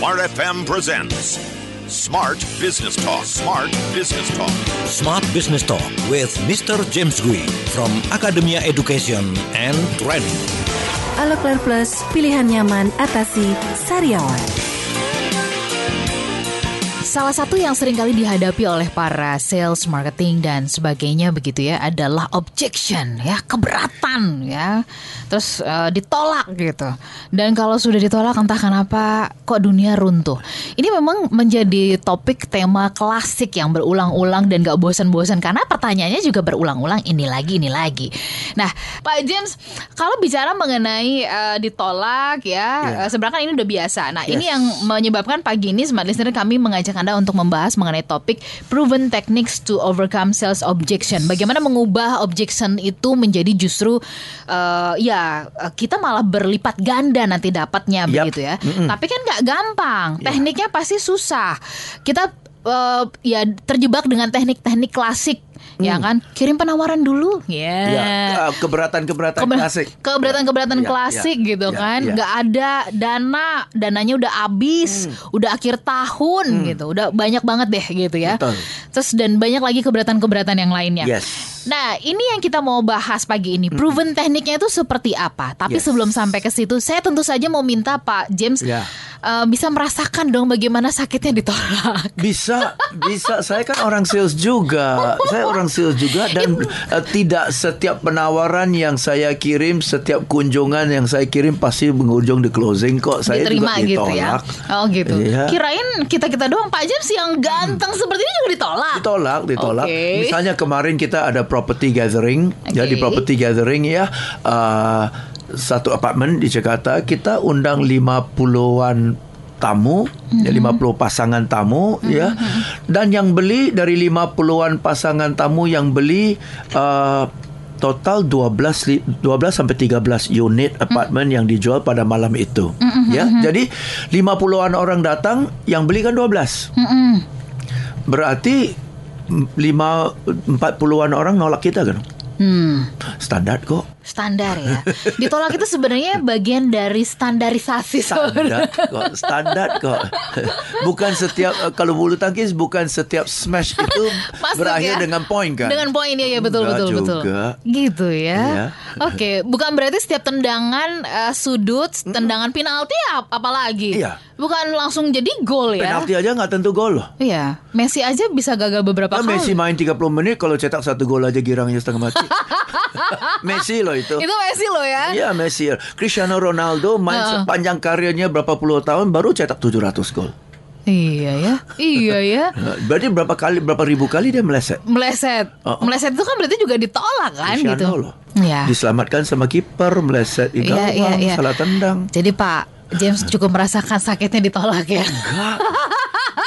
Smart FM presents Smart Business Talk. Smart Business Talk. Smart Business Talk with Mr. James Gui from Academia Education and Training. Claire Plus, pilihan nyaman atasi sariawan. Salah satu yang sering kali dihadapi oleh para sales, marketing dan sebagainya begitu ya adalah objection ya, keberatan ya. Terus uh, ditolak gitu. Dan kalau sudah ditolak entah kenapa kok dunia runtuh. Ini memang menjadi topik tema klasik yang berulang-ulang dan gak bosan-bosan karena pertanyaannya juga berulang-ulang ini lagi ini lagi. Nah, Pak James, kalau bicara mengenai uh, ditolak ya, yeah. Iya. uh, sebenarnya kan ini udah biasa. Nah, yes. ini yang menyebabkan pagi ini smart listener kami mengajak anda untuk membahas mengenai topik proven techniques to overcome sales objection. Bagaimana mengubah objection itu menjadi justru uh, ya kita malah berlipat ganda nanti dapatnya yep. begitu ya. Mm -mm. Tapi kan nggak gampang. Yeah. Tekniknya pasti susah. Kita uh, ya terjebak dengan teknik-teknik klasik ya hmm. kan kirim penawaran dulu ya yeah. keberatan keberatan Keber klasik keberatan keberatan yeah. klasik yeah. gitu yeah. kan yeah. nggak ada dana dananya udah habis hmm. udah akhir tahun hmm. gitu udah banyak banget deh gitu ya Betul. terus dan banyak lagi keberatan keberatan yang lainnya yes. Nah, ini yang kita mau bahas pagi ini. Proven tekniknya itu seperti apa? Tapi yes. sebelum sampai ke situ, saya tentu saja mau minta Pak James yeah uh, bisa merasakan dong bagaimana sakitnya ditolak. Bisa, bisa. Saya kan orang sales juga. Saya orang sales juga dan uh, tidak setiap penawaran yang saya kirim, setiap kunjungan yang saya kirim pasti mengujung di closing kok. Saya Diterima juga ditolak. gitu ya. Oh gitu. Iya. Kirain kita-kita doang Pak James yang ganteng hmm. seperti ini juga ditolak. Ditolak, ditolak. Okay. Misalnya kemarin kita ada property gathering. Okay. Ya di property gathering ya uh, satu apartmen di Jakarta kita undang 50-an tamu mm-hmm. ya 50 pasangan tamu mm-hmm. ya dan yang beli dari 50-an pasangan tamu yang beli uh, total 12 12 sampai 13 unit apartment mm-hmm. yang dijual pada malam itu mm-hmm. ya jadi 50-an orang datang yang beli kan 12 mm-hmm. berarti 5 40-an orang nolak kita kan Hmm. Standar kok. Standar ya. Ditolak itu sebenarnya bagian dari standarisasi. Standar kok. Standar kok. bukan setiap eh, kalau bulu tangkis bukan setiap smash itu Masuk berakhir ya? dengan poin kan? Dengan poin ya, ya betul Enggak betul juga. betul. Gitu ya. ya. Oke, okay. bukan berarti setiap tendangan uh, sudut, tendangan penalti apalagi. Iya. Bukan langsung jadi gol ya. Penalti aja nggak tentu gol loh. Iya. Messi aja bisa gagal beberapa nah, kali. Messi main 30 menit kalau cetak satu gol aja girangnya setengah mati. Messi loh itu. Itu Messi loh ya. Iya Messi. Cristiano Ronaldo main uh. sepanjang karirnya berapa puluh tahun baru cetak 700 gol. Iya ya, iya ya. Berarti berapa kali, berapa ribu kali dia meleset? Meleset, uh, uh. meleset itu kan berarti juga ditolak kan Cristiano gitu. Loh. Ya. Diselamatkan sama kiper, meleset di gawang, ya, ya, ya. salah tendang. Jadi Pak James cukup merasakan sakitnya ditolak ya. Enggak.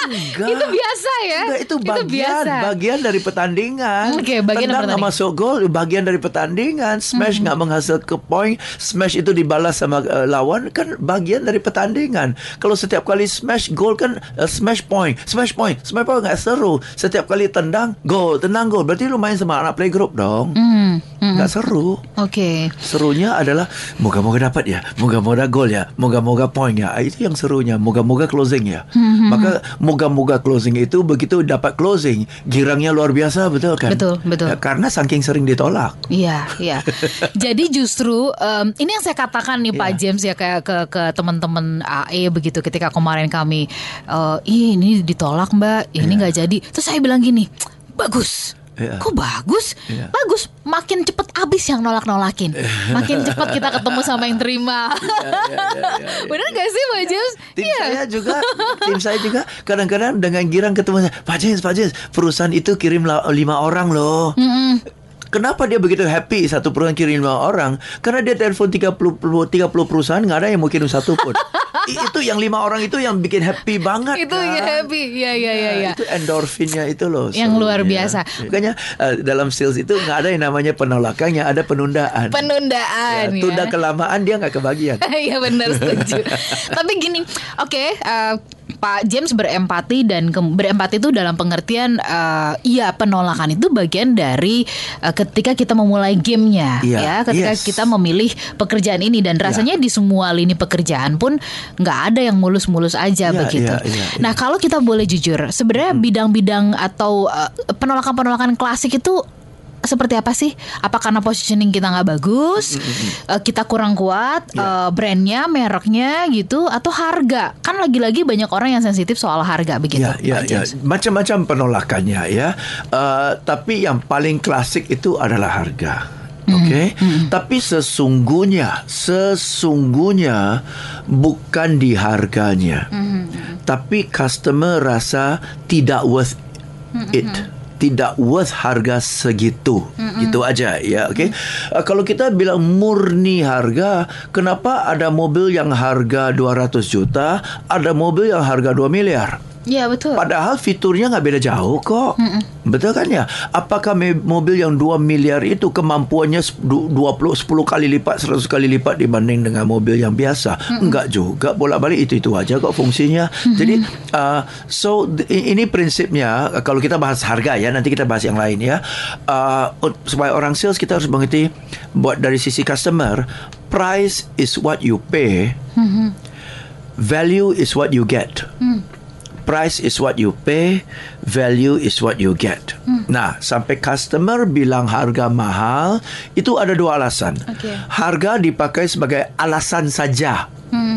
Enggak. itu biasa ya. Enggak, itu bagian itu biasa. bagian dari pertandingan. Oke, okay, bagian Tendang nggak masuk gol, bagian dari pertandingan. Smash nggak hmm. menghasilkan ke point, smash itu dibalas sama uh, lawan kan bagian dari pertandingan. Kalau setiap kali smash gol kan uh, smash point, smash point, smash point nggak seru. Setiap kali tendang gol, tendang gol, berarti lu main sama anak playgroup dong. Hmm. Hmm. Nggak seru. Oke. Okay. Serunya adalah moga-moga dapat ya, moga-moga gol ya, moga-moga point ya. Itu yang serunya, moga-moga closing ya. Hmm. Maka moga-moga closing itu begitu dapat closing, girangnya luar biasa betul kan? Betul, betul. Ya, karena saking sering ditolak. Iya, iya. Jadi justru um, ini yang saya katakan nih Pak iya. James ya kayak ke ke teman-teman AE begitu ketika kemarin kami uh, ini ditolak Mbak, ini iya. nggak jadi. Terus saya bilang gini, bagus Yeah. Kok bagus? Yeah. Bagus. Makin cepet abis yang nolak-nolakin. Makin cepet kita ketemu sama yang terima. yeah, yeah, yeah, yeah, Bener gak sih Pak James? Tim yeah. saya juga, tim saya juga kadang-kadang dengan girang ketemu saya, Pak James, Pak James, perusahaan itu kirim lima orang loh. Mm -hmm. Kenapa dia begitu happy satu perusahaan kirim lima orang? Karena dia telepon 30 30 perusahaan nggak ada yang mau kirim satu pun. itu yang lima orang itu yang bikin happy banget. Itu kan? happy, ya ya ya ya. Itu endorfinnya itu loh. Yang luar biasa. Makanya uh, dalam sales itu nggak ada yang namanya penolakannya, ada penundaan. Penundaan. Ya, tunda ya. kelamaan dia nggak kebagian. Iya benar setuju. Tapi gini, oke. Okay, uh, eh, Pak James berempati dan ke- berempati itu dalam pengertian uh, iya penolakan itu bagian dari uh, ketika kita memulai gamenya Iya, ya ketika yes. kita memilih pekerjaan ini dan rasanya di semua lini pekerjaan pun nggak ada yang mulus-mulus aja Iya, begitu. iya, iya, iya. Nah kalau kita boleh jujur sebenarnya bidang-bidang atau uh, penolakan-penolakan klasik itu seperti apa sih? Apa karena positioning kita nggak bagus, eh, kita kurang kuat, Ya. eh, brandnya, mereknya gitu, atau harga? Kan lagi-lagi banyak orang yang sensitif soal harga begitu. Ya, ya, Pak ya. Macam-macam penolakannya ya. Uh, tapi yang paling klasik itu adalah harga. Oke, tapi sesungguhnya, sesungguhnya bukan di harganya, tapi customer rasa tidak worth it, tidak worth harga segitu, itu aja ya. Oke, Uh, kalau kita bilang murni harga, kenapa ada mobil yang harga 200 juta, ada mobil yang harga 2 miliar? Iya betul. Padahal fiturnya nggak beda jauh kok. Betul kan ya? Apakah mobil yang 2 miliar itu kemampuannya sep- du- 20 10 kali lipat 100 kali lipat dibanding dengan mobil yang biasa? Enggak juga. Bolak-balik itu-itu aja kok fungsinya. Jadi uh, so ini prinsipnya kalau kita bahas harga ya, nanti kita bahas yang lain ya. Uh, supaya orang sales kita harus mengerti buat dari sisi customer, price is what you pay. Value is what you get. Price is what you pay, value is what you get. Nah, sampai customer bilang harga mahal, itu ada dua alasan. Okey. Harga dipakai sebagai alasan saja.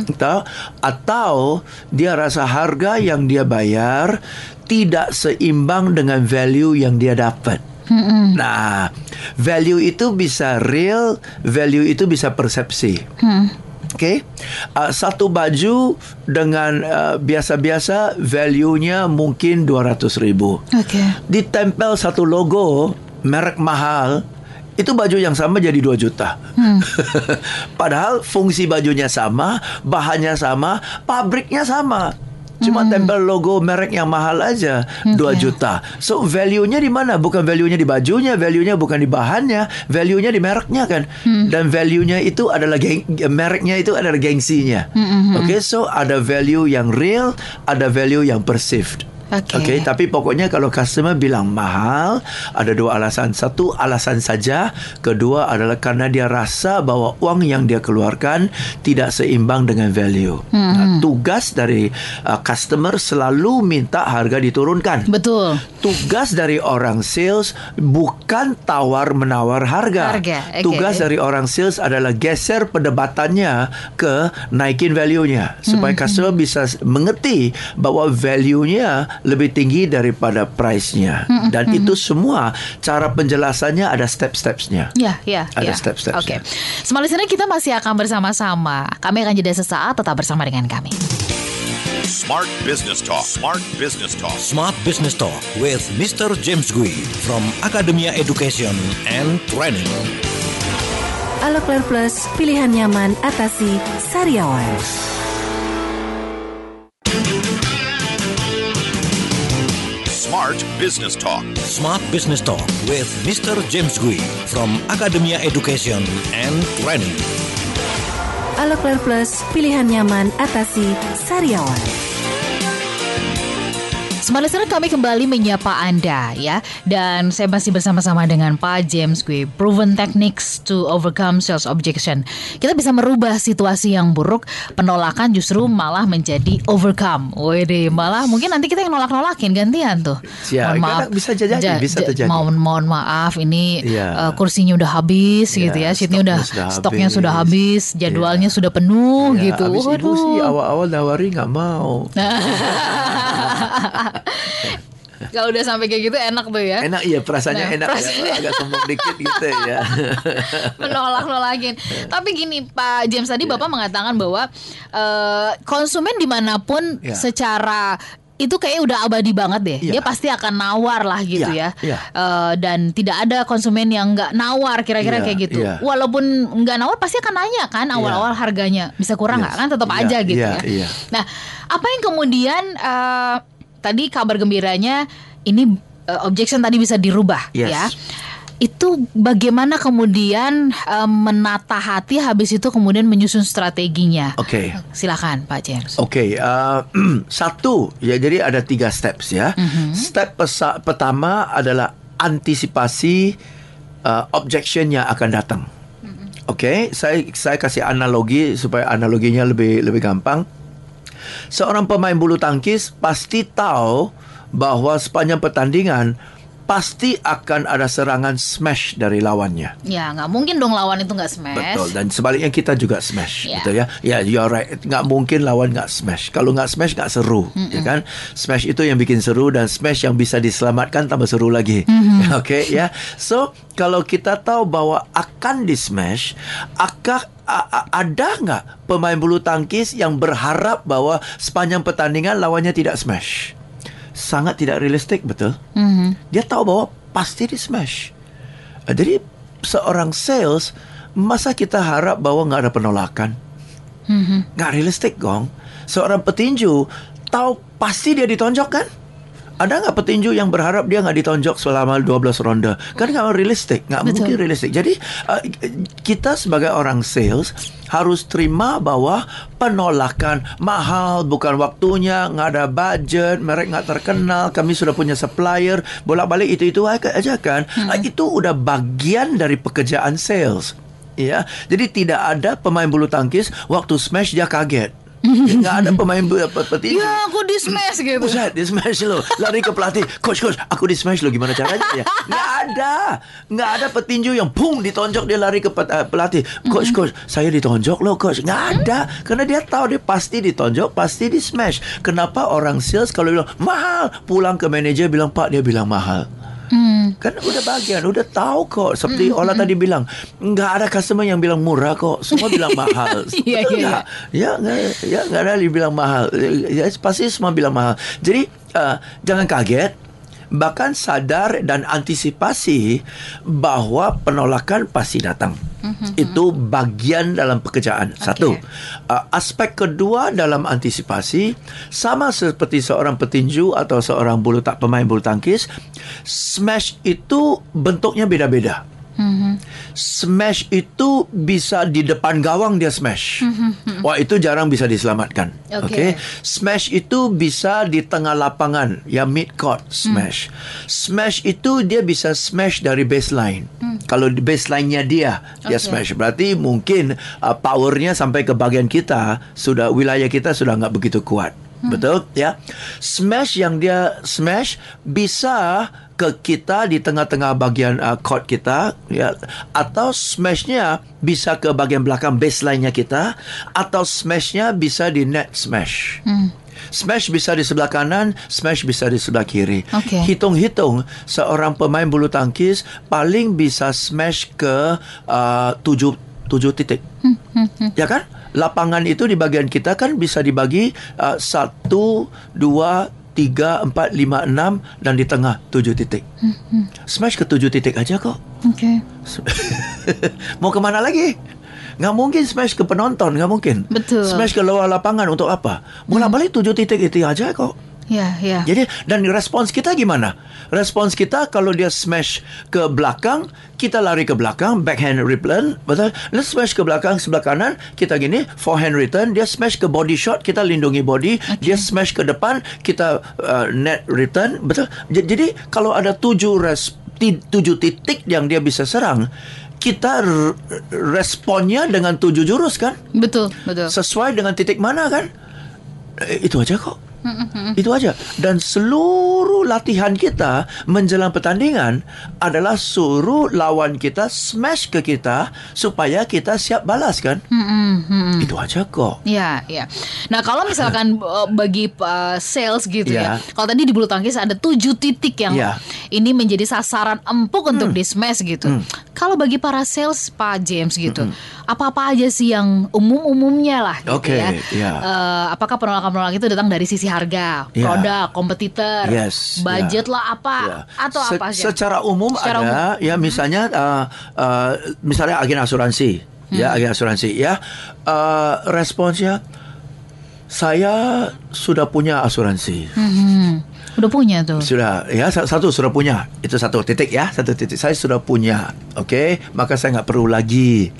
Tahu? Atau dia rasa harga yang dia bayar tidak seimbang dengan value yang dia dapat. Nah, value itu bisa real, value itu bisa persepsi. Okay, uh, satu baju dengan uh, biasa-biasa value-nya mungkin 200 ribu. Oke. Ditempel satu logo merek mahal, itu baju yang sama jadi 2 juta. Padahal fungsi bajunya sama, bahannya sama, pabriknya sama. Cuma tempel logo merek yang mahal aja 2 juta. So value-nya di mana? Bukan value-nya di bajunya, value-nya bukan di bahannya, value-nya di mereknya kan. Dan value-nya itu adalah geng, mereknya itu adalah gengsinya. Oke, so ada value yang real, ada value yang perceived. Oke. Okey, tapi pokoknya kalau customer bilang mahal, ada dua alasan. Satu alasan saja, kedua adalah karena dia rasa bahwa uang yang dia keluarkan tidak seimbang dengan value. Hmm. Nah, tugas dari uh, customer selalu minta harga diturunkan. Betul. Tugas dari orang sales bukan tawar menawar harga. Harga, oke. Tugas dari orang sales adalah geser perdebatannya ke naikin value-nya supaya Hmm, customer bisa mengerti bahwa value-nya lebih tinggi daripada price-nya. Hmm, Dan itu semua cara penjelasannya ada step-stepsnya. Ya, ya, Ada ya. step-stepsnya. Oke. Smart listener kita masih akan bersama-sama. Kami akan jeda sesaat tetap bersama dengan kami. Smart Business Talk. Smart Business Talk. Smart Business Talk with Mr. James Gui from Academia Education and Training. Aloclair Plus, pilihan nyaman atasi sariawan. Smart Business Talk. Smart Business Talk with Mr. James Gui from Academia Education and Training. Aloclair Plus, pilihan nyaman atasi sariawan. Smart listener kami kembali menyapa Anda ya Dan saya masih bersama-sama dengan Pak James Gue Proven Techniques to Overcome Sales Objection Kita bisa merubah situasi yang buruk Penolakan justru malah menjadi overcome Wede malah mungkin nanti kita yang nolak-nolakin gantian tuh Ya, kadang bisa jadi, Ja- bisa ja- terjadi. Mohon, mohon maaf ini Iya. eh, kursinya udah habis Iya, gitu ya Sheetnya udah, stoknya sudah stoknya sudah habis. habis Jadwalnya sudah penuh Ya, gitu Habis ibu Waduh. sih awal-awal nawari nggak mau. Kalau udah sampai kayak gitu enak tuh ya Enak iya perasaannya Nah, enak perasaannya- ya. Agak sombong dikit gitu ya. menolak-nolakin. Tapi gini Pak James tadi Iya. Bapak mengatakan bahwa eh, konsumen di mana pun Ya. secara itu kayak udah abadi banget deh. Iya. Dia pasti akan nawar lah gitu Iya, ya. iya. Eh, dan tidak ada konsumen yang nggak nawar kira-kira Iya, kayak gitu. iya. Walaupun nggak nawar pasti akan nanya kan awal-awal harganya bisa kurang nggak Yes. kan tetap Iya, aja gitu iya, ya. iya. Nah, apa yang kemudian eh, tadi kabar gembiranya ini eh, objection tadi bisa dirubah Yes. ya. itu bagaimana kemudian um, menata hati habis itu kemudian menyusun strateginya. Oke. Silakan Pak James. Oke, uh, satu ya jadi ada tiga steps ya. Mhm. Step pesa- pertama adalah antisipasi uh, objection yang akan datang. Mhm. Oke, saya saya kasih analogi supaya analoginya lebih lebih gampang. Seorang pemain bulu tangkis pasti tahu bahwa sepanjang pertandingan pasti akan ada serangan smash dari lawannya. Ya nggak mungkin dong lawan itu nggak smash. Betul dan sebaliknya kita juga smash Ya. gitu ya. Ya you're right. Nggak mungkin lawan nggak smash. Kalau nggak smash nggak seru, ya kan? Smash itu yang bikin seru dan smash yang bisa diselamatkan tambah seru lagi. Oke ya. So kalau kita tahu bahwa akan di smash, akan a- ada nggak pemain bulu tangkis yang berharap bahwa sepanjang pertandingan lawannya tidak smash? Sangat tidak realistik, betul? Dia tahu bahwa pasti di smash. Uh, Jadi seorang sales masa kita harap bahwa nggak ada penolakan? Nggak realistik, gong. Seorang petinju tahu pasti dia ditonjok kan? Ada nggak petinju yang berharap dia nggak ditonjok selama 12 ronde? Kan nggak realistik, nggak mungkin realistik. Jadi uh, kita sebagai orang sales harus terima bahwa penolakan mahal, bukan waktunya, nggak ada budget, merek nggak terkenal, kami sudah punya supplier, bolak-balik itu itu aja kan? Uh, itu udah bagian dari pekerjaan sales. Ya, jadi tidak ada pemain bulu tangkis waktu smash dia kaget. Nggak ada pemain petinju. Ya aku di smash gitu. Buset, di smash lo. Lari ke pelatih. Coach, coach, aku di smash lo. Gimana caranya ya? Nggak ada. Nggak ada petinju yang pung ditonjok dia lari ke eh, pelatih. Coach, coach, saya ditonjok lo, coach. Nggak ada. Karena dia tahu dia pasti ditonjok, pasti di smash. Kenapa orang sales kalau bilang mahal, pulang ke manajer bilang pak dia bilang mahal. Kan udah bagian, udah tahu kok. Seperti Ola tadi bilang, nggak ada customer yang bilang murah kok. Semua bilang mahal. Iya, iya, nggak? Ya nggak ya nggak ada yang bilang mahal. Ya pasti semua bilang mahal. Jadi uh, jangan kaget. Bahkan sadar dan antisipasi bahwa penolakan pasti datang. Itu bagian dalam pekerjaan. Satu. Uh, aspek kedua dalam antisipasi sama seperti seorang petinju atau seorang bulu tak pemain bulu tangkis, smash itu bentuknya beda-beda. Smash itu bisa di depan gawang dia smash. Wah itu jarang bisa diselamatkan. Oke. Okey. Smash itu bisa di tengah lapangan, ya mid court smash. Smash itu dia bisa smash dari baseline. Kalau di baseline-nya dia, dia Oke. smash. Berarti mungkin uh, powernya sampai ke bagian kita sudah wilayah kita sudah nggak begitu kuat. Betul ya. Smash yang dia smash bisa ke kita di tengah-tengah bagian uh, court kita ya atau smashnya bisa ke bagian belakang baseline-nya kita atau smashnya bisa di net smash. Smash bisa di sebelah kanan, smash bisa di sebelah kiri. Okey. Hitung-hitung seorang pemain bulu tangkis paling bisa smash ke uh, tujuh tujuh titik. Ya kan? Lapangan itu di bagian kita kan bisa dibagi uh, satu, dua, tiga, empat, lima, enam dan di tengah tujuh titik. Smash ke tujuh titik aja kok. Oke. Mau ke mana lagi? Nggak mungkin smash ke penonton, nggak mungkin. Betul. Smash ke luar lapangan untuk apa? Bolak balik tujuh titik itu aja kok. Ya, ya. Jadi dan respons kita gimana? Respons kita kalau dia smash ke belakang, kita lari ke belakang, backhand return, betul? Let's smash ke belakang sebelah kanan, kita gini, forehand return, dia smash ke body shot, kita lindungi body, dia smash ke depan, kita uh, net return, betul? Jadi kalau ada tujuh res, tujuh titik yang dia bisa serang, kita responnya dengan tujuh jurus kan? Betul, betul. sesuai dengan titik mana kan? Eh, Itu aja kok. Itu aja. Dan seluruh latihan kita menjelang pertandingan adalah suruh lawan kita smash ke kita supaya kita siap balas kan? Itu aja kok. Ya, ya. Nah, kalau misalkan uh, bagi uh, sales gitu ya. Ya. Kalau tadi di bulu tangkis ada tujuh titik yang Ya. ini menjadi sasaran empuk untuk di smash gitu. Kalau bagi para sales Pak James gitu, apa-apa aja sih yang umum-umumnya lah gitu Oke, ya. ya. Eh, apakah penolakan-penolakan itu datang dari sisi harga, Ya. produk, kompetitor, Yes, budget ya. lah apa Ya. atau Se- apa aja? Secara umum Secara ada ya misalnya uh, uh, misalnya agen asuransi ya agen asuransi ya uh, responsnya saya sudah punya asuransi. Hmm, udah punya tuh. Sudah ya sa- satu sudah punya itu satu titik ya satu titik saya sudah punya oke maka saya nggak perlu lagi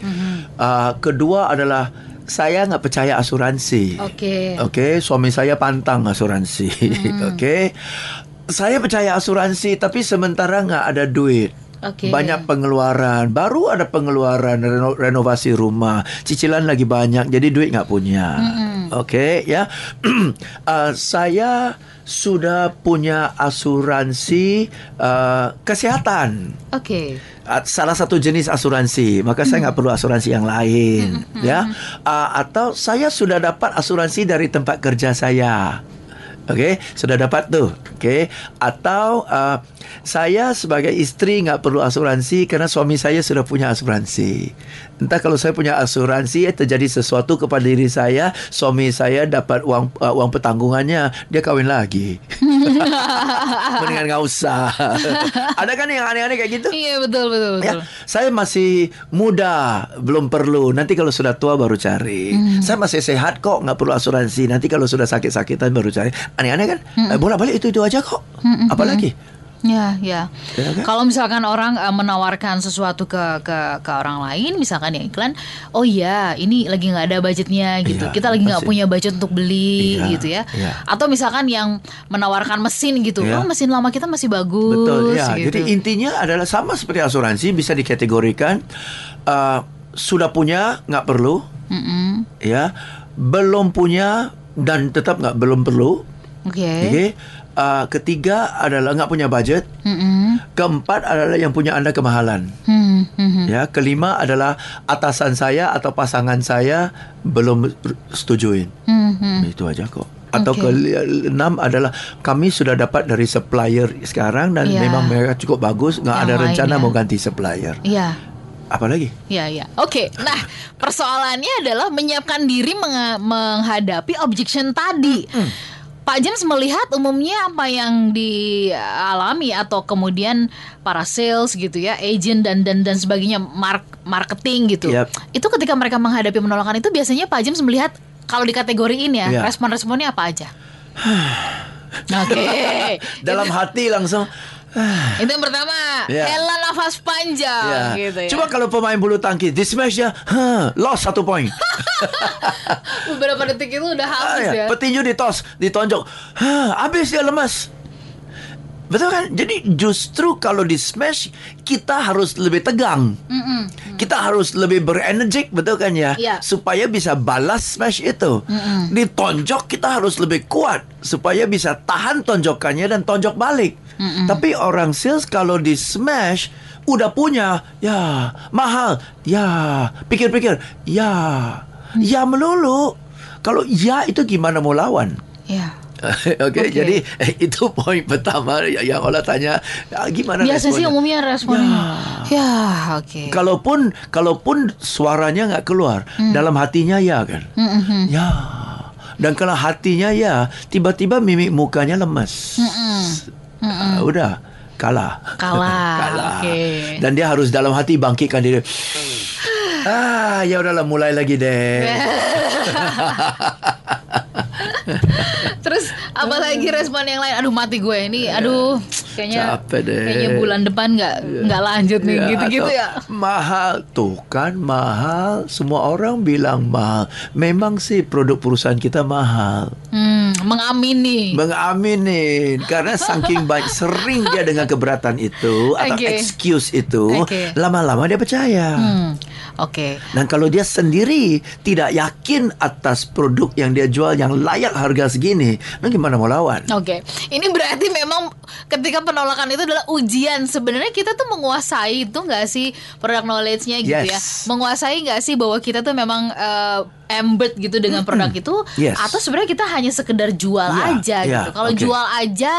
uh, kedua adalah saya nggak percaya asuransi. Oke. oke suami saya pantang asuransi. Oke. Saya percaya asuransi tapi sementara nggak ada duit Oke. Banyak pengeluaran. Baru ada pengeluaran reno- Renovasi rumah. Cicilan lagi banyak Jadi duit nggak punya. Oke ya. Uh, Saya sudah punya asuransi uh, kesehatan. Oke. Uh, salah satu jenis asuransi maka saya nggak perlu asuransi yang lain ya. Uh, atau saya sudah dapat asuransi dari tempat kerja saya Oke, sudah dapat tuh. Oke, atau uh, saya sebagai istri nggak perlu asuransi karena suami saya sudah punya asuransi. Entah kalau saya punya asuransi terjadi sesuatu kepada diri saya, suami saya dapat uang uh, uang petanggungannya, dia kawin lagi. Mendingan nggak usah. Ada kan yang aneh-aneh kayak gitu? Iya betul betul betul. Ya, saya masih muda, belum perlu. Nanti kalau sudah tua baru cari. Hmm. Saya masih sehat kok, nggak perlu asuransi. Nanti kalau sudah sakit-sakitan baru cari. Aneh-aneh kan? Hmm. Eh, bolak-balik itu itu aja kok. Apalagi? Ya, ya. Ya kan? Kalau misalkan orang eh, menawarkan sesuatu ke ke ke orang lain, misalkan ya iklan, oh iya, ini lagi nggak ada budgetnya gitu. Iya, Kita lagi nggak punya budget untuk beli Iya, gitu ya. iya. Atau misalkan yang menawarkan mesin gitu, Iya. oh mesin lama kita masih bagus. Betul. Ya, gitu. jadi intinya adalah sama seperti asuransi bisa dikategorikan uh, sudah punya nggak perlu, Mm-mm. ya, belum punya dan tetap nggak belum perlu. Oke. Oke. Uh, ketiga adalah nggak punya budget. Mm-mm. Keempat adalah yang punya anda kemahalan. Hmm, hmm, hmm. Ya, kelima adalah atasan saya atau pasangan saya belum setujuin. Hmm, hmm. Itu aja kok. Atau Oke. keenam adalah kami sudah dapat dari supplier sekarang dan Iya. memang mereka cukup bagus, nggak ada rencana lainnya. mau ganti supplier. Iya. Apalagi? Ya, ya. Oke. Nah, persoalannya adalah menyiapkan diri menghadapi objection tadi. Pak James melihat umumnya apa yang dialami atau kemudian para sales gitu ya, agent dan dan dan sebagainya, mark- marketing gitu. Yap. Itu ketika mereka menghadapi penolakan itu biasanya Pak James melihat kalau dikategoriin ya, Iya. respon-responnya apa aja? Oke. Dalam hati langsung Itu yang pertama, Iya. hela nafas panjang ya. gitu ya. Coba kalau pemain bulu tangkis di smash ya, huh, lost satu poin. beberapa detik itu udah Ah, habis ya. ya. Petinju ditos, ditonjok. Hah, habis dia lemas. Betul kan? Jadi justru kalau di smash kita harus lebih tegang. Kita harus lebih berenergik, betul kan ya? Iya. Supaya bisa balas smash itu. Ditonjok kita harus lebih kuat supaya bisa tahan tonjokannya dan tonjok balik. Tapi orang sales kalau di smash udah punya, ya mahal, ya pikir-pikir, ya, ya melulu. Kalau ya itu gimana mau lawan? Ya. Oke, Oke. jadi eh, itu poin pertama ya- yang Allah tanya ah, gimana Biasa sih responnya? umumnya responnya. Ya, oke. Kalaupun kalaupun suaranya nggak keluar, Hmm. dalam hatinya ya kan, ya. Dan kalau hatinya ya, tiba-tiba mimik mukanya lemas. Ah, udah kalah. Kalah, kalah. oke. Dan dia harus dalam hati bangkitkan diri. ah, ya udahlah mulai lagi deh. Apalagi respon yang lain? Aduh mati gue ini. Aduh, kayaknya Capek deh. kayaknya bulan depan nggak nggak lanjut nih Ya, gitu-gitu ya. Mahal tuh kan mahal. Semua orang bilang mahal. Memang sih produk perusahaan kita mahal. Hmm, mengamini. Mengaminin karena saking banyak sering dia dengan keberatan itu atau Oke. excuse itu, lama-lama dia percaya. Hmm, Oke. Dan kalau dia sendiri tidak yakin atas produk yang dia jual yang layak harga segini, nah gimana mau lawan? Oke, ini berarti memang ketika penolakan itu adalah ujian. Sebenarnya kita tuh menguasai itu nggak sih product knowledge-nya gitu ya? Yes. Menguasai nggak sih bahwa kita tuh memang eh, embed gitu dengan produk itu? Yes. Atau sebenarnya kita hanya sekedar jual Iya, aja iya, gitu? Kalau oke. jual aja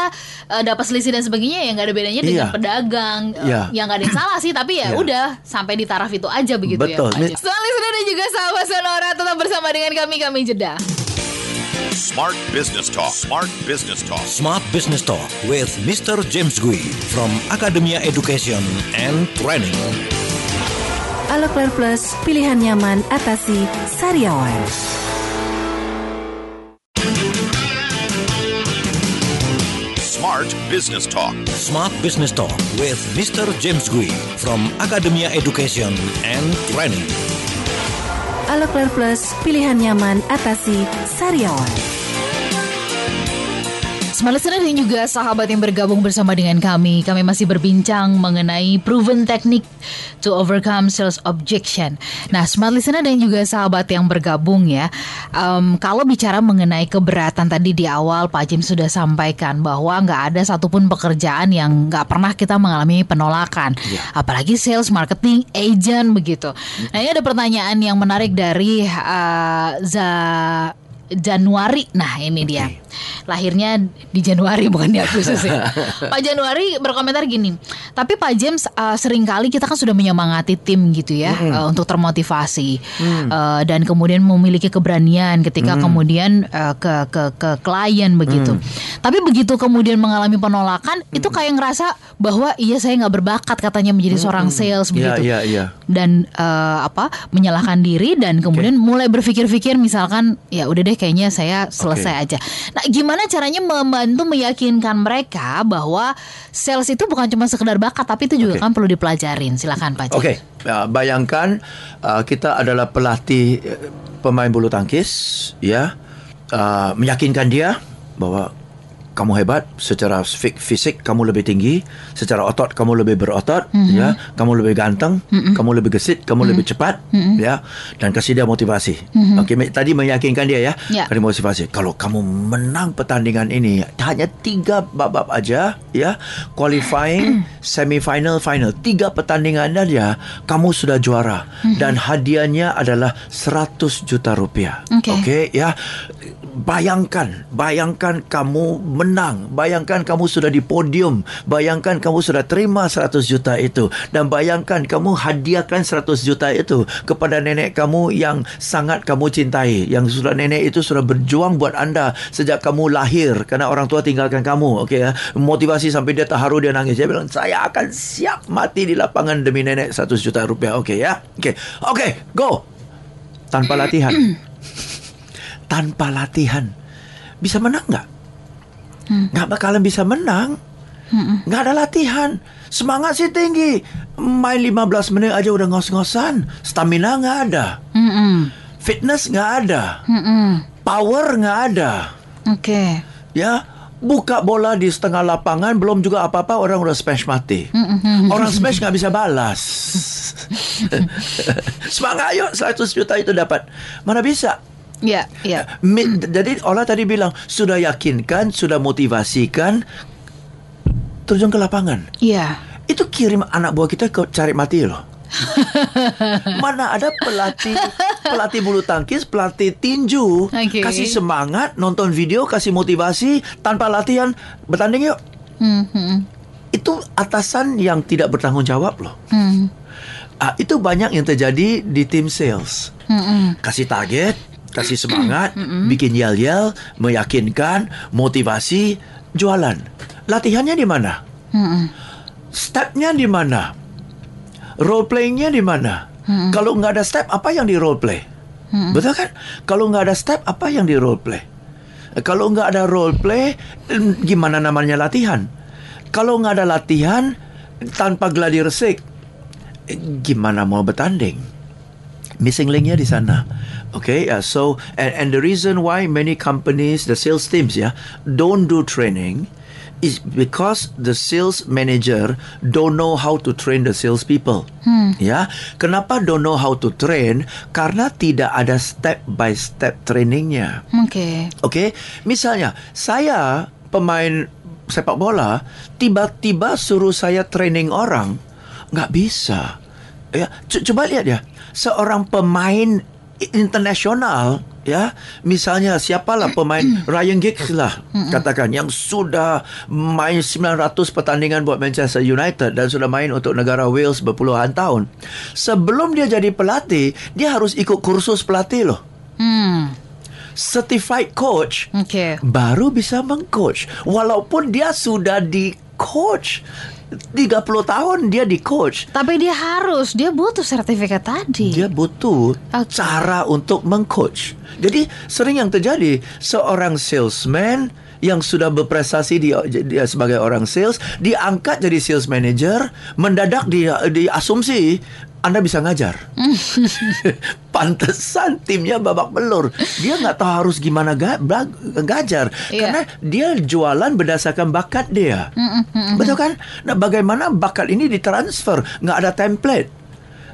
eh, dapat selisih dan sebagainya ya nggak ada bedanya dengan Iya. pedagang. Eh, Iya. yang nggak ada yang salah sih, tapi ya Iya. udah sampai di taraf itu aja begitu Betul. ya. Soal listener dan juga sahabat Sonora tetap bersama dengan kami kami jeda. Smart Business Talk. Smart Business Talk. Smart Business Talk with Mr. James Gui from Academia Education and Training. Alokler Plus, pilihan nyaman atasi sariawan. Smart Business Talk. Smart Business Talk with Mr. James Gui from Academia Education and Training. Alokler Plus, pilihan nyaman atasi sariawan. Smart listener dan juga sahabat yang bergabung bersama dengan kami, kami masih berbincang mengenai proven teknik to overcome sales objection. Nah, smart listener dan juga sahabat yang bergabung ya, um, kalau bicara mengenai keberatan tadi di awal Pak Jim sudah sampaikan bahwa nggak ada satupun pekerjaan yang nggak pernah kita mengalami penolakan, ya. apalagi sales, marketing, agent begitu. Nah, ini ada pertanyaan yang menarik dari uh, Za Januari. Nah, ini okay. dia lahirnya di Januari bukan di Agustus ya. Pak Januari berkomentar gini, tapi Pak James uh, sering kali kita kan sudah menyemangati tim gitu ya mm. uh, untuk termotivasi mm. uh, dan kemudian memiliki keberanian ketika mm. kemudian uh, ke ke ke klien begitu. Mm. Tapi begitu kemudian mengalami penolakan mm. itu kayak ngerasa bahwa iya saya nggak berbakat katanya menjadi mm. seorang sales iya, begitu. Yeah, yeah, yeah. Dan uh, apa menyalahkan diri dan kemudian okay. mulai berpikir-pikir misalkan ya udah deh kayaknya saya selesai okay. aja. Nah, gimana caranya membantu meyakinkan mereka bahwa sales itu bukan cuma sekedar bakat tapi itu juga okay. kan perlu dipelajarin. Silakan Pak. Oke, okay. uh, bayangkan uh, kita adalah pelatih uh, pemain bulu tangkis, ya, uh, meyakinkan dia bahwa kamu hebat secara fisik kamu lebih tinggi secara otot kamu lebih berotot mm-hmm. ya kamu lebih ganteng mm-hmm. kamu lebih gesit kamu mm-hmm. lebih cepat mm-hmm. ya dan kasih dia motivasi mm-hmm. okey tadi meyakinkan dia ya yeah. kasih motivasi kalau kamu menang pertandingan ini hanya tiga bab-bab aja ya qualifying semi final final tiga pertandingan saja kamu sudah juara mm-hmm. dan hadiahnya adalah 100 juta rupiah okey okay, ya bayangkan bayangkan kamu menang. Bayangkan kamu sudah di podium. Bayangkan kamu sudah terima 100 juta itu. Dan bayangkan kamu hadiahkan 100 juta itu kepada nenek kamu yang sangat kamu cintai. Yang sudah nenek itu sudah berjuang buat anda sejak kamu lahir. Karena orang tua tinggalkan kamu okey ya? Motivasi sampai dia terharu dia nangis. Dia bilang saya akan siap mati di lapangan demi nenek 100 juta rupiah. Okey ya? Okey okey go. Tanpa latihan tanpa latihan bisa menang nggak? Hmm. Nggak bakalan bisa menang. Hmm. Nggak ada latihan. Semangat sih tinggi. Main 15 menit aja udah ngos-ngosan. Stamina nggak ada. Hmm. Fitness nggak ada. Hmm. Power nggak ada. Oke. Okay. Ya, buka bola di setengah lapangan belum juga apa-apa orang udah smash mati. Orang smash nggak bisa balas. Semangat yuk 100 juta itu dapat. Mana bisa? Ya, ya. Jadi Allah tadi bilang sudah yakinkan, sudah motivasikan, terjun ke lapangan. Iya. Itu kirim anak buah kita ke cari mati loh. Mana ada pelatih pelatih bulu tangkis, pelatih tinju, okay. kasih semangat, nonton video, kasih motivasi tanpa latihan bertanding yuk. Mm-hmm. Itu atasan yang tidak bertanggung jawab loh. Mm. Ah, itu banyak yang terjadi di tim sales. Mm-hmm. Kasih target, kasih semangat, bikin yel-yel, meyakinkan, motivasi, jualan. Latihannya di mana? Stepnya di mana? Role playingnya di mana? Kalau nggak ada step, apa yang di role play? Betul kan? Kalau nggak ada step, apa yang di role play? Kalau nggak ada role play, gimana namanya latihan? Kalau nggak ada latihan tanpa gladi resik, gimana mau bertanding? Missing linknya di sana. Okay, uh, so and, and the reason why many companies, the sales teams, yeah, don't do training is because the sales manager don't know how to train the sales people. Hmm. Ya, kenapa don't know how to train? Karena tidak ada step by step trainingnya. Oke. Okay. Oke, okay? misalnya saya pemain sepak bola, tiba-tiba suruh saya training orang, nggak bisa. Ya, coba lihat ya, seorang pemain internasional ya. Misalnya siapalah pemain Ryan Giggs lah katakan yang sudah main 900 pertandingan buat Manchester United dan sudah main untuk negara Wales berpuluhan tahun. Sebelum dia jadi pelatih dia harus ikut kursus pelatih loh. Hmm. Certified coach okay. baru bisa mengcoach. Walaupun dia sudah di coach 30 tahun dia di coach. Tapi dia harus, dia butuh sertifikat tadi. Dia butuh okay. cara untuk mengcoach. Jadi sering yang terjadi seorang salesman yang sudah berprestasi dia, dia sebagai orang sales diangkat jadi sales manager mendadak dia diasumsi anda bisa ngajar. Pantesan timnya babak belur. Dia nggak tahu harus gimana ga, ngajar Iya. karena dia jualan berdasarkan bakat dia. Betul kan? Nah, bagaimana bakat ini ditransfer? Nggak ada template,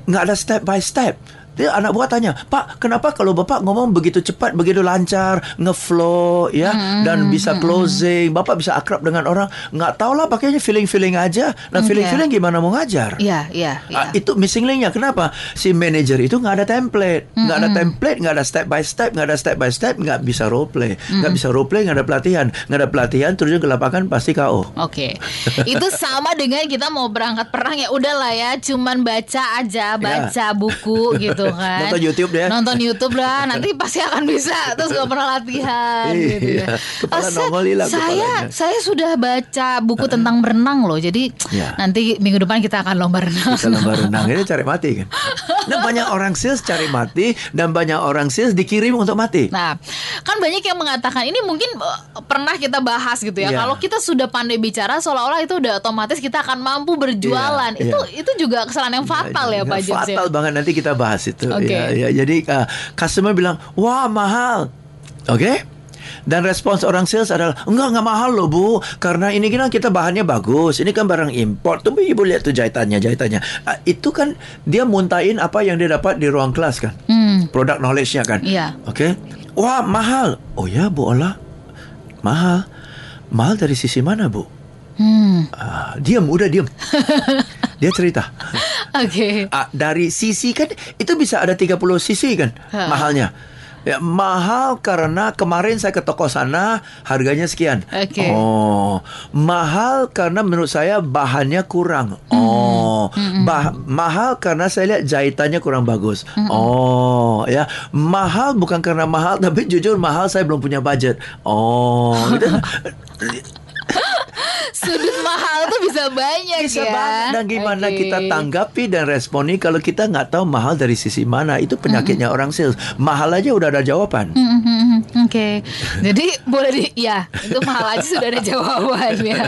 nggak ada step by step. Dia anak buah tanya, Pak, kenapa kalau bapak ngomong begitu cepat, begitu lancar, ngeflow, ya, dan bisa closing, bapak bisa akrab dengan orang, nggak tahu lah, pakainya feeling-feeling aja. Nah, Oke. feeling-feeling gimana mau ngajar? Iya, iya, iya. Ah, itu missing linknya. Kenapa? Si manager itu nggak ada template, nggak ada template, nggak ada step by step, nggak ada step by step, nggak bisa role play, nggak bisa role play, nggak ada pelatihan, nggak ada pelatihan, terjun ke lapangan pasti KO. Oke, itu sama dengan kita mau berangkat perang ya udahlah ya, cuman baca aja, baca buku gitu kan. Ya. Nonton YouTube deh. Nonton YouTube lah, nanti pasti akan bisa. Terus gak pernah latihan Iya, gitu ya. kepala sa- nongol hilang saya saya sudah baca buku tentang berenang loh. Jadi Ya. nanti minggu depan kita akan lomba renang. Kita lomba renang ini cari mati kan. Nah banyak orang sales cari mati dan banyak orang sales dikirim untuk mati. Nah, kan banyak yang mengatakan ini mungkin eh, pernah kita bahas gitu ya. Iya. Kalau kita sudah pandai bicara, seolah-olah itu udah otomatis kita akan mampu berjualan. Iya, itu iya. itu juga kesalahan yang fatal ya, Pak ya? Fatal banget nanti kita bahas itu. Oke. Ya, ya, jadi uh, customer bilang, wah mahal, oke? Dan respons orang sales adalah enggak enggak mahal loh bu, karena ini kan kita bahannya bagus, ini kan barang import. Tuh ibu lihat tuh jahitannya jahitannya. Ah, itu kan dia muntahin apa yang dia dapat di ruang kelas kan, Hmm. produk knowledge-nya kan. Iya. Oke, wah mahal. Oh ya bu Ola, mahal. Mahal dari sisi mana bu? Hmm. Ah, diam, udah diam. dia cerita. Oke. Ah, dari sisi kan itu bisa ada 30 sisi kan Ha. mahalnya. Ya, mahal karena kemarin saya ke toko sana harganya sekian. Oke. Oh, mahal karena menurut saya bahannya kurang. Oh, bah- mahal karena saya lihat jahitannya kurang bagus. Oh, ya, mahal bukan karena mahal tapi jujur mahal saya belum punya budget. Oh, gitu. Sudut mahal tuh bisa banyak bisa ya. banget dan gimana Oke. kita tanggapi dan responi kalau kita nggak tahu mahal dari sisi mana? Itu penyakitnya orang sales. Mahal aja udah ada jawaban. Hmm, hmm, hmm, Oke, jadi boleh di, ya itu mahal aja sudah ada jawabannya.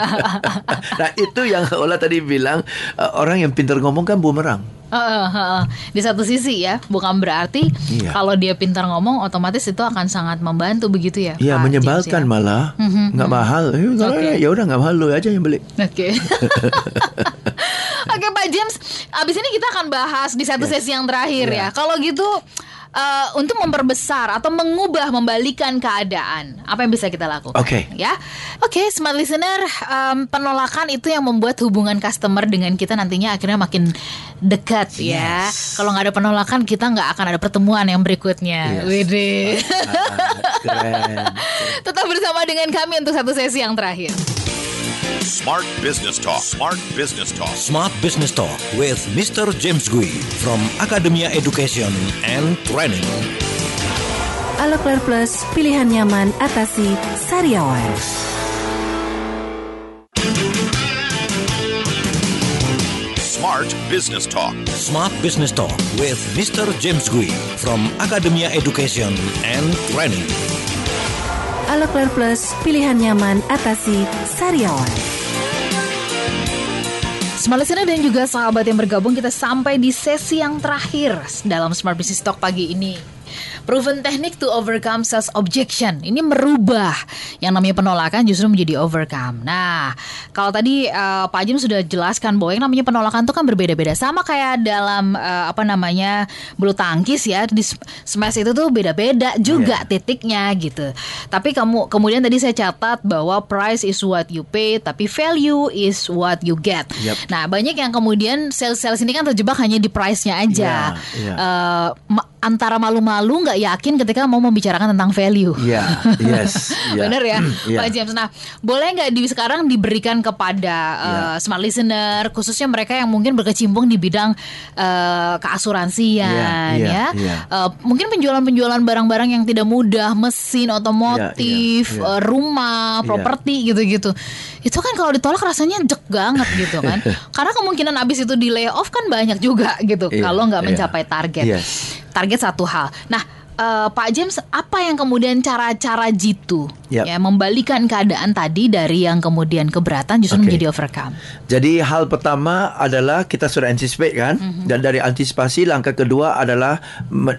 nah itu yang Ola tadi bilang eh, orang yang pintar ngomong kan bumerang Heeh, heeh. Di satu sisi ya, bukan berarti Iya. kalau dia pintar ngomong, otomatis itu akan sangat membantu begitu ya. Iya Pak menyebalkan James, ya? malah nggak mahal Eh, Oke. ya udah nggak mahal lu aja yang beli Oke. Oke Pak James, abis ini kita akan bahas di satu sesi yang terakhir ya. Kalau gitu eh, untuk memperbesar atau mengubah membalikan keadaan, apa yang bisa kita lakukan? Oke. Ya, oke, smart listener, em, penolakan itu yang membuat hubungan customer dengan kita nantinya akhirnya makin dekat ya. Yes. Kalau nggak ada penolakan, kita nggak akan ada pertemuan yang berikutnya. Yes. Widih. Keren Tetap bersama dengan kami untuk satu sesi yang terakhir. Smart Business Talk. Smart Business Talk. Smart Business Talk with Mr. James Gui from Academia Education and Training. Aloclair Plus, pilihan nyaman atasi sariawan. Smart Business Talk. Smart Business Talk with Mr. James Gui from Academia Education and Training. Aloclair Plus, pilihan nyaman atasi sariawan. Smart Listener dan juga sahabat yang bergabung kita sampai di sesi yang terakhir dalam Smart Business Talk pagi ini. Proven teknik to overcome sales objection. Ini merubah yang namanya penolakan justru menjadi overcome. Nah, kalau tadi eh, Pak Jim sudah jelaskan bahwa yang namanya penolakan itu kan berbeda-beda. Sama kayak dalam eh, apa namanya bulu tangkis ya di sm- smash itu tuh beda-beda juga titiknya gitu. Tapi kamu kemudian tadi saya catat bahwa price is what you pay, tapi value is what you get. Yep. Nah, banyak yang kemudian sales-sales ini kan terjebak hanya di price-nya aja. Iya, iya. Eh, ma- antara malu-malu nggak yakin ketika mau membicarakan tentang value. Iya, yes, iya. Bener ya, Iya. Pak James. Nah, boleh nggak di sekarang diberikan kepada Iya. eh, smart listener, khususnya mereka yang mungkin berkecimpung di bidang eh, keasuransian, Iya, iya, ya, iya. Eh, mungkin penjualan-penjualan barang-barang yang tidak mudah, mesin, otomotif, Iya, iya, iya. eh, rumah, properti gitu-gitu. Itu kan kalau ditolak rasanya jek banget gitu kan, karena kemungkinan abis itu di layoff kan banyak juga gitu, Iya, kalau nggak iya. mencapai target Yes. target satu hal. Nah, eh, Pak James apa yang kemudian cara-cara jitu Yap. ya membalikan keadaan tadi dari yang kemudian keberatan justru Oke. menjadi overcome. Jadi hal pertama adalah kita sudah anticipate kan Mhm. dan dari antisipasi langkah kedua adalah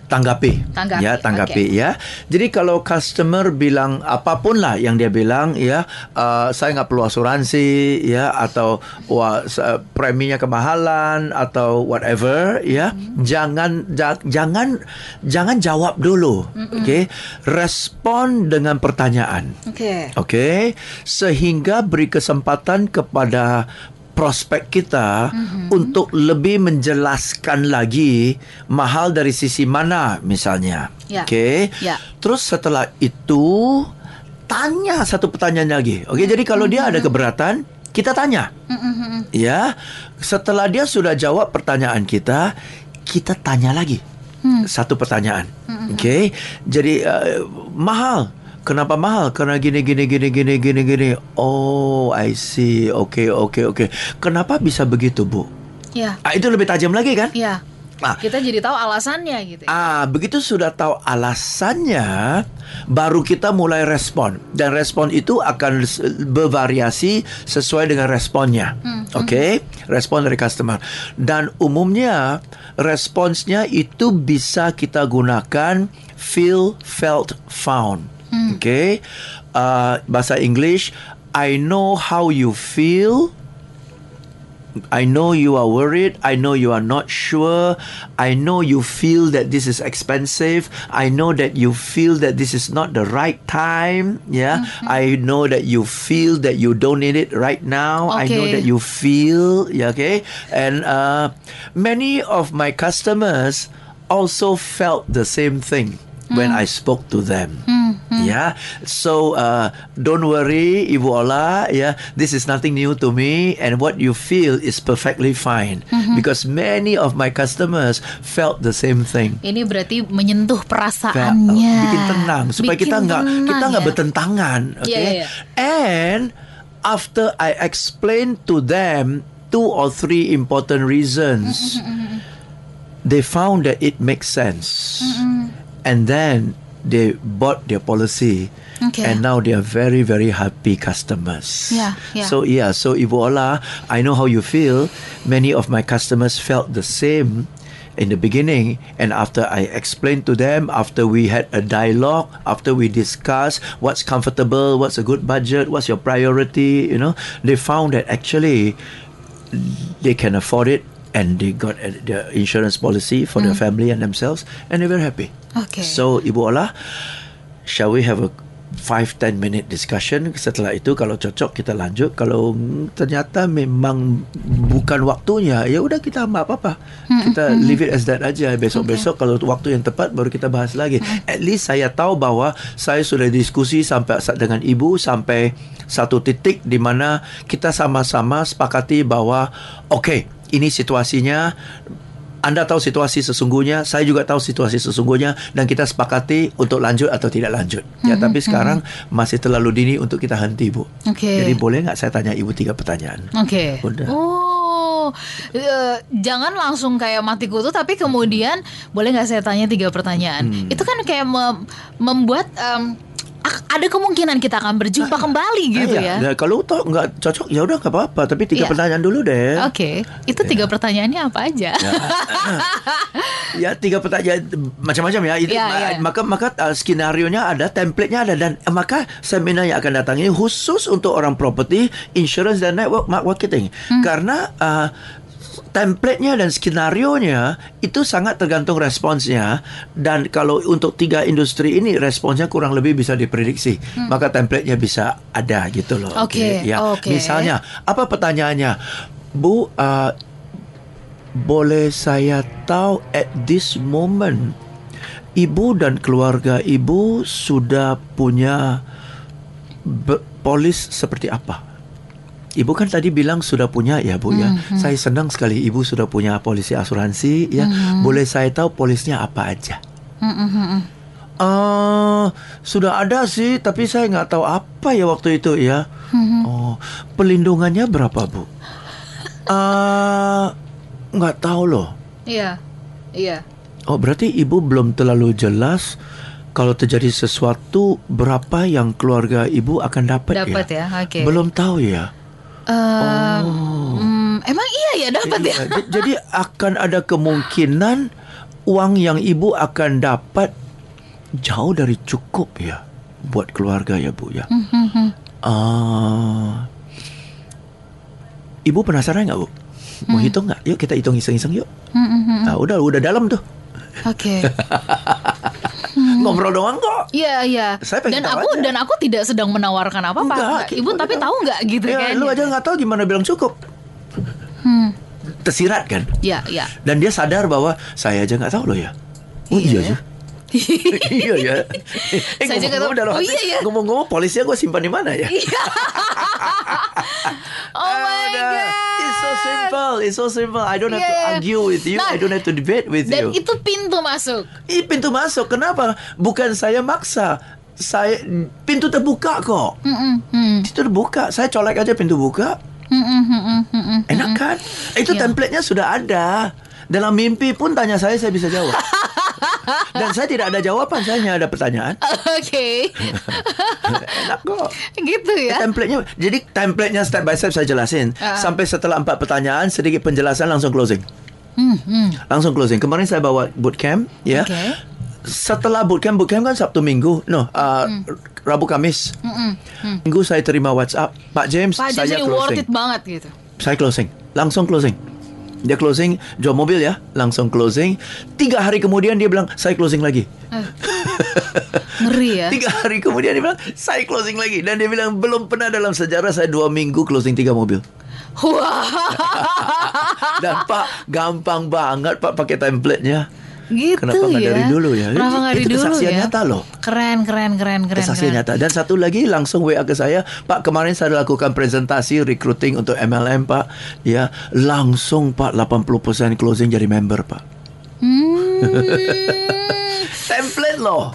tanggapi. Tanggapi, Ya, tanggapi oke. ya. Jadi kalau customer bilang apa pun lah yang dia bilang ya, uh, saya nggak perlu asuransi ya atau wah sa- preminya kemahalan atau whatever ya, Mhm. jangan ja- jangan jangan jawab dulu. Mhm. Oke. Respon dengan pertanyaan. Oke. Okey, sehingga beri kesempatan kepada prospek kita Mhm. untuk lebih menjelaskan lagi mahal dari sisi mana misalnya. Ya. Okey. Ya. Terus setelah itu tanya satu pertanyaan lagi. Okey, jadi kalau dia ada keberatan, kita tanya. Ya. Setelah dia sudah jawab pertanyaan kita, kita tanya lagi. Satu pertanyaan. Okey. Jadi uh, mahal. Kenapa mahal? Karena gini gini gini gini gini gini. Oh, I see. Okey, okey, okey. Kenapa bisa begitu, Bu? Ya. Ah, itu lebih tajam lagi kan? Ya. Ah, Kita jadi tahu alasannya gitu. ya. Ah, begitu sudah tahu alasannya, baru kita mulai respon. Dan respon itu akan bervariasi sesuai dengan responnya. Oke, respon dari customer. Dan umumnya responsnya itu bisa kita gunakan feel, felt, found. Oke, Ah, bahasa English, I know how you feel. I know you are worried. I know you are not sure. I know you feel that this is expensive. I know that you feel that this is not the right time. Yeah. I know that you feel that you don't need it right now. Okay. I know that you feel. Yeah. Okay. And uh, many of my customers also felt the same thing when I spoke to them. Yeah. So uh, don't worry, Ibu Ola. Yeah. This is nothing new to me, and what you feel is perfectly fine because many of my customers felt the same thing. Ini berarti menyentuh perasaannya. uh, bikin tenang supaya Bikin kita nggak kita nggak ya. bertentangan, oke? Iya, iya, iya. And after I explain to them two or three important reasons, they found that it makes sense, and then they bought their policy. Okay. And now they are very, very happy customers. Yeah, yeah. So yeah, so Ibu Ola, I know how you feel. Many of my customers felt the same in the beginning and after I explained to them after we had a dialogue after we discussed what's comfortable what's a good budget what's your priority you know they found that actually they can afford it and they got uh, the insurance policy for their family and themselves and they're very happy. Okay. so Ibu Ola shall we have a 5-10 minute discussion setelah itu? Kalau cocok kita lanjut. Kalau mm, ternyata memang bukan waktunya ya udah kita nggak apa-apa. Kita leave it as that aja. Besok-besok kalau waktu yang tepat baru kita bahas lagi. At least saya tahu bahwa saya sudah diskusi sampai sa- dengan ibu sampai satu titik di mana kita sama-sama sepakati bahwa oke ini situasinya anda tahu situasi sesungguhnya, saya juga tahu situasi sesungguhnya dan kita sepakati untuk lanjut atau tidak lanjut. Ya, tapi sekarang masih terlalu dini untuk kita henti, Bu. Oke. Jadi boleh nggak saya tanya Ibu tiga pertanyaan? Oke. Udah. Oh, eh, jangan langsung kayak mati kutu, tapi kemudian boleh nggak saya tanya tiga pertanyaan? Hmm. Itu kan kayak mem- membuat em, ak- ada kemungkinan kita akan berjumpa kembali gitu Ah, ya. Nah, kalau toh nggak cocok ya udah nggak apa-apa, tapi tiga Iya. pertanyaan dulu deh. Oke, itu tiga pertanyaannya apa aja? Ya tiga pertanyaan macam-macam ya. Itu Ya, ma- ya. maka maka uh, skenario nya ada, template-nya ada dan uh, maka seminar yang akan datang ini khusus untuk orang property, insurance dan network marketing. Hmm. Karena uh, template-nya dan skenario-nya itu sangat tergantung responsnya dan kalau untuk tiga industri ini responsnya kurang lebih bisa diprediksi. Maka template-nya bisa ada gitu loh. Hmm. Oke, Ya. oke. Misalnya, apa pertanyaannya? Bu, uh, boleh saya tahu at this moment ibu dan keluarga ibu sudah punya polis seperti apa? Ibu kan tadi bilang sudah punya ya Bu ya. Saya senang sekali ibu sudah punya polisi asuransi ya. Boleh saya tahu polisnya apa aja? Eh, sudah ada sih, tapi saya nggak tahu apa ya waktu itu ya. Oh, pelindungannya berapa bu? Eh, nggak tahu loh. Iya, iya. Oh, berarti ibu belum terlalu jelas kalau terjadi sesuatu berapa yang keluarga ibu akan dapat, Dapat ya? ya, oke. Belum tahu ya. Hmm, emang iya ya dapat ya? Iya, j- Jadi akan ada kemungkinan uang yang ibu akan dapat jauh dari cukup ya buat keluarga ya bu ya. Ah, ibu penasaran nggak bu? Mau hitung nggak? Yuk kita hitung iseng-iseng yuk. Ah, udah udah dalam tuh. Oke. Ngobrol doang kok. Iya iya. Saya pengen Dan tahu aku aja. dan aku tidak sedang menawarkan apa-apa. Enggak, Ibu kita tapi tahu nggak gitu ya, kan? lu aja nggak tahu gimana bilang cukup. Tersirat kan? Iya iya. Dan dia sadar bahwa saya aja nggak tahu loh ya. Oh iya, Iya. ya. Iya ya. Eh, Saya juga tahu. dalam Oh, hati, iya, ya. Ngomong-ngomong polisnya gue simpan di mana ya? Oh my Udah. god. It's so simple. It's so simple. I don't have Iya, to iya. argue with you. Nah, I don't have to debate with Dan you. itu pintu masuk. Ini pintu masuk. Kenapa? Bukan saya maksa. Saya pintu terbuka kok. Mm-mm, hmm. Pintu terbuka. Saya colek aja pintu buka. Enak kan? Itu Iya. template-nya sudah ada. Dalam mimpi pun tanya saya, saya bisa jawab. Dan saya tidak ada jawaban, saya hanya ada pertanyaan. Oke. Enak kok. gitu ya. Template-nya, jadi template-nya step by step saya jelasin. Ah. Sampai setelah empat pertanyaan, sedikit penjelasan langsung closing. Hmm, hmm. Langsung closing. Kemarin saya bawa bootcamp, ya. Oke. Setelah bootcamp, bootcamp kan Sabtu Minggu. No, uh, Hmm. Rabu Kamis. Minggu saya terima WhatsApp, Pak James, Pak saya James ini worth it banget gitu. Saya closing. Langsung closing. Dia closing, jual mobil ya. Langsung closing. Tiga hari kemudian dia bilang, saya closing lagi. Ngeri ya. Tiga hari kemudian dia bilang, saya closing lagi. Dan dia bilang, belum pernah dalam sejarah saya dua minggu closing tiga mobil. Wah. Dan Pak, gampang banget Pak pakai template-nya. Gitu Kenapa ya. dari dulu ya? Kenapa nggak dari itu dulu kesaksian ya? nyata loh. Keren, keren, keren, keren. Kesaksian keren. nyata. Dan satu lagi langsung WA ke saya, Pak kemarin saya lakukan presentasi recruiting untuk MLM Pak. Ya, langsung Pak 80% closing jadi member Pak. Template loh.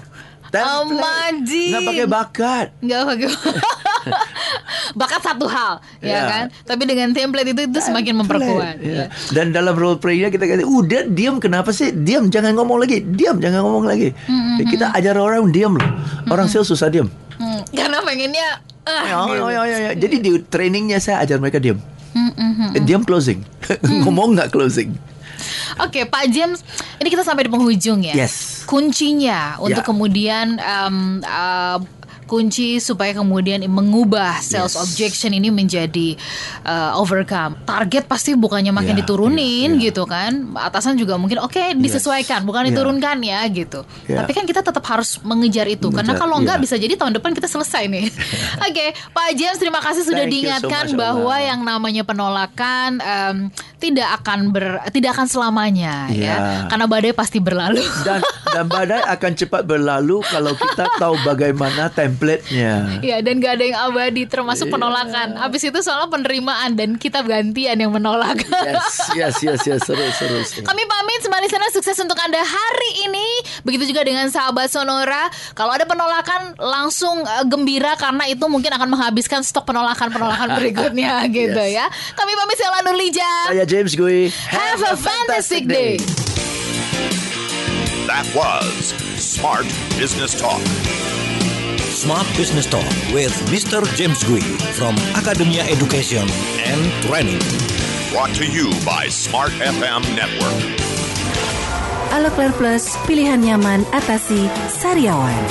Template. Amajin. Nggak pakai bakat. Nggak pakai bakat satu hal, ya Ya. kan? Tapi dengan template itu itu semakin memperkuat. Ya. Dan dalam role play-nya kita kata, udah diam kenapa sih? Diam, jangan ngomong lagi. Diam, jangan ngomong lagi. Ya, kita ajar orang diam loh. Orang sales susah diam. Hmm, karena pengennya ah, Ya, gitu. ya, ya, ya. Jadi di trainingnya saya ajar mereka diam. Hmm, hmm, hmm. Diam closing. ngomong nggak closing. Oke, Pak James, ini kita sampai di penghujung ya. Yes. Kuncinya untuk Ya. kemudian em, eh, kunci supaya kemudian mengubah sales Yes. objection ini menjadi eh, overcome. Target pasti bukannya makin Ya, diturunin ya, ya. gitu kan. Atasan juga mungkin oke disesuaikan, bukan Ya. diturunkan ya gitu. Ya. Tapi kan kita tetap harus mengejar itu karena Mengejar, kalau enggak ya. bisa jadi tahun depan kita selesai nih. oke, Pak James terima kasih sudah Thank so diingatkan much, bahwa Allah. yang namanya penolakan em, tidak akan ber tidak akan selamanya ya. Ya. Karena badai pasti berlalu. Dan dan badai akan cepat berlalu kalau kita tahu bagaimana template-nya. Ya dan gak ada yang abadi termasuk Iya. penolakan. Habis itu soal penerimaan dan kita gantian yang menolak. Yes, yes, yes, yes, seru, seru. seru. Kami pamit sembari sana sukses untuk Anda hari ini. Begitu juga dengan sahabat Sonora. Kalau ada penolakan langsung eh, gembira karena itu mungkin akan menghabiskan stok penolakan-penolakan berikutnya gitu Yes. ya. Kami pamit saya Lanur Lija. Saya James Gui. Have a fantastic day. That was Smart Business Talk. Smart Business Talk with Mr. James Gui from Academia Education and Training. Brought to you by Smart FM Network. Alo Claire Plus, pilihan nyaman atasi sariawan.